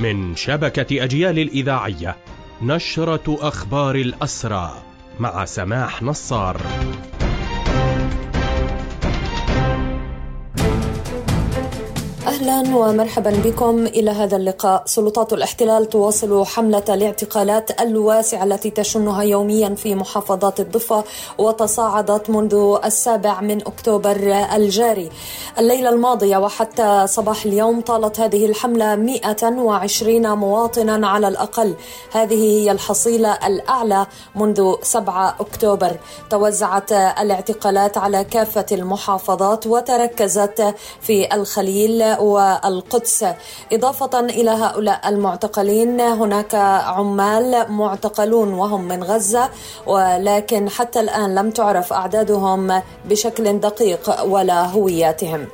من شبكة أجيال الإذاعية نشرة أخبار الأسرى مع سماح نصار أهلا ومرحبا بكم إلى هذا اللقاء. سلطات الاحتلال تواصل حملة الاعتقالات الواسعة التي تشنها يوميا في محافظات الضفة وتصاعدت منذ السابع من أكتوبر الجاري. الليلة الماضية وحتى صباح اليوم طالت هذه الحملة 120 مواطنا على الأقل. هذه هي الحصيلة الأعلى منذ 7 أكتوبر. توزعت الاعتقالات على كافة المحافظات وتركزت في الخليل والقدس إضافة إلى هؤلاء المعتقلين هناك عمال معتقلون وهم من غزة ولكن حتى الآن لم تعرف أعدادهم بشكل دقيق ولا هوياتهم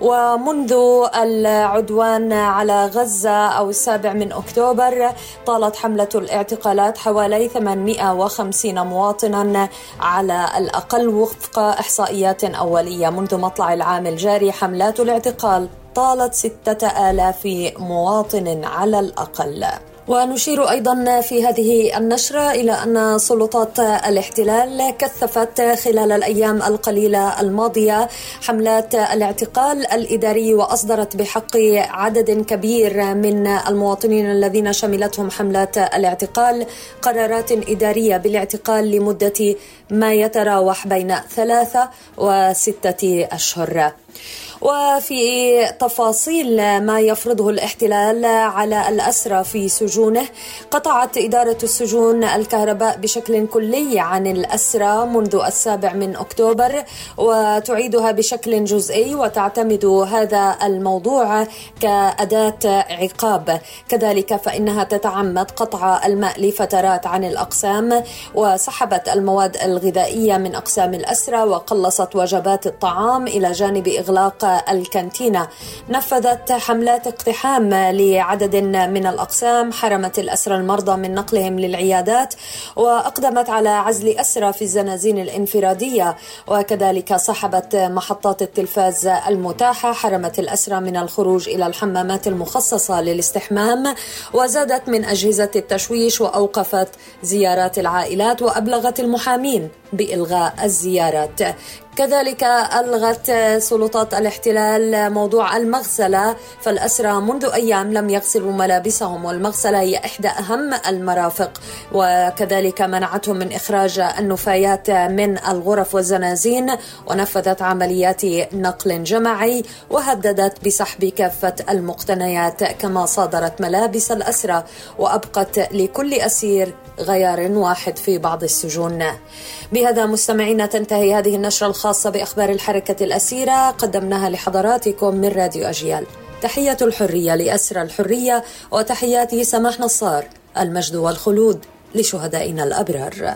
ومنذ العدوان على غزة أو السابع من أكتوبر طالت حملة الاعتقالات حوالي 850 مواطنا على الأقل وفق إحصائيات أولية. منذ مطلع العام الجاري حملات الاعتقال طالت ستة آلاف مواطن على الأقل. ونشير أيضا في هذه النشرة إلى أن سلطات الاحتلال كثفت خلال الأيام القليلة الماضية حملات الاعتقال الإداري وأصدرت بحق عدد كبير من المواطنين الذين شملتهم حملات الاعتقال قرارات إدارية بالاعتقال لمدة ما يتراوح بين ثلاثة وستة أشهر. وفي تفاصيل ما يفرضه الاحتلال على الأسرى في سجونه قطعت إدارة السجون الكهرباء بشكل كلي عن الأسرى منذ السابع من أكتوبر وتعيدها بشكل جزئي وتعتمد هذا الموضوع كأداة عقاب. كذلك فإنها تتعمد قطع الماء لفترات عن الأقسام وسحبت المواد الغذائية من أقسام الأسرى وقلصت وجبات الطعام إلى جانب الكانتينا. نفذت حملات اقتحام لعدد من الأقسام حرمت الأسرى المرضى من نقلهم للعيادات وأقدمت على عزل أسرى في الزنازين الانفرادية. وكذلك سحبت محطات التلفاز المتاحة حرمت الأسرى من الخروج إلى الحمامات المخصصة للاستحمام. وزادت من أجهزة التشويش وأوقفت زيارات العائلات وأبلغت المحامين بإلغاء الزيارات. كذلك ألغت سلطات الاحتلال موضوع المغسلة فالأسرى منذ أيام لم يغسلوا ملابسهم والمغسلة هي إحدى أهم المرافق. وكذلك منعتهم من إخراج النفايات من الغرف والزنازين ونفذت عمليات نقل جماعي وهددت بسحب كافة المقتنيات كما صادرت ملابس الأسرى وأبقت لكل أسير غيار واحد في بعض السجون. بهذا مستمعينا تنتهي هذه النشرة الخاصة بأخبار الحركة الأسيرة قدمناها لحضراتكم من راديو أجيال. تحية الحرية لأسرى الحرية وتحياتي سماح نصار المجد والخلود لشهدائنا الأبرار.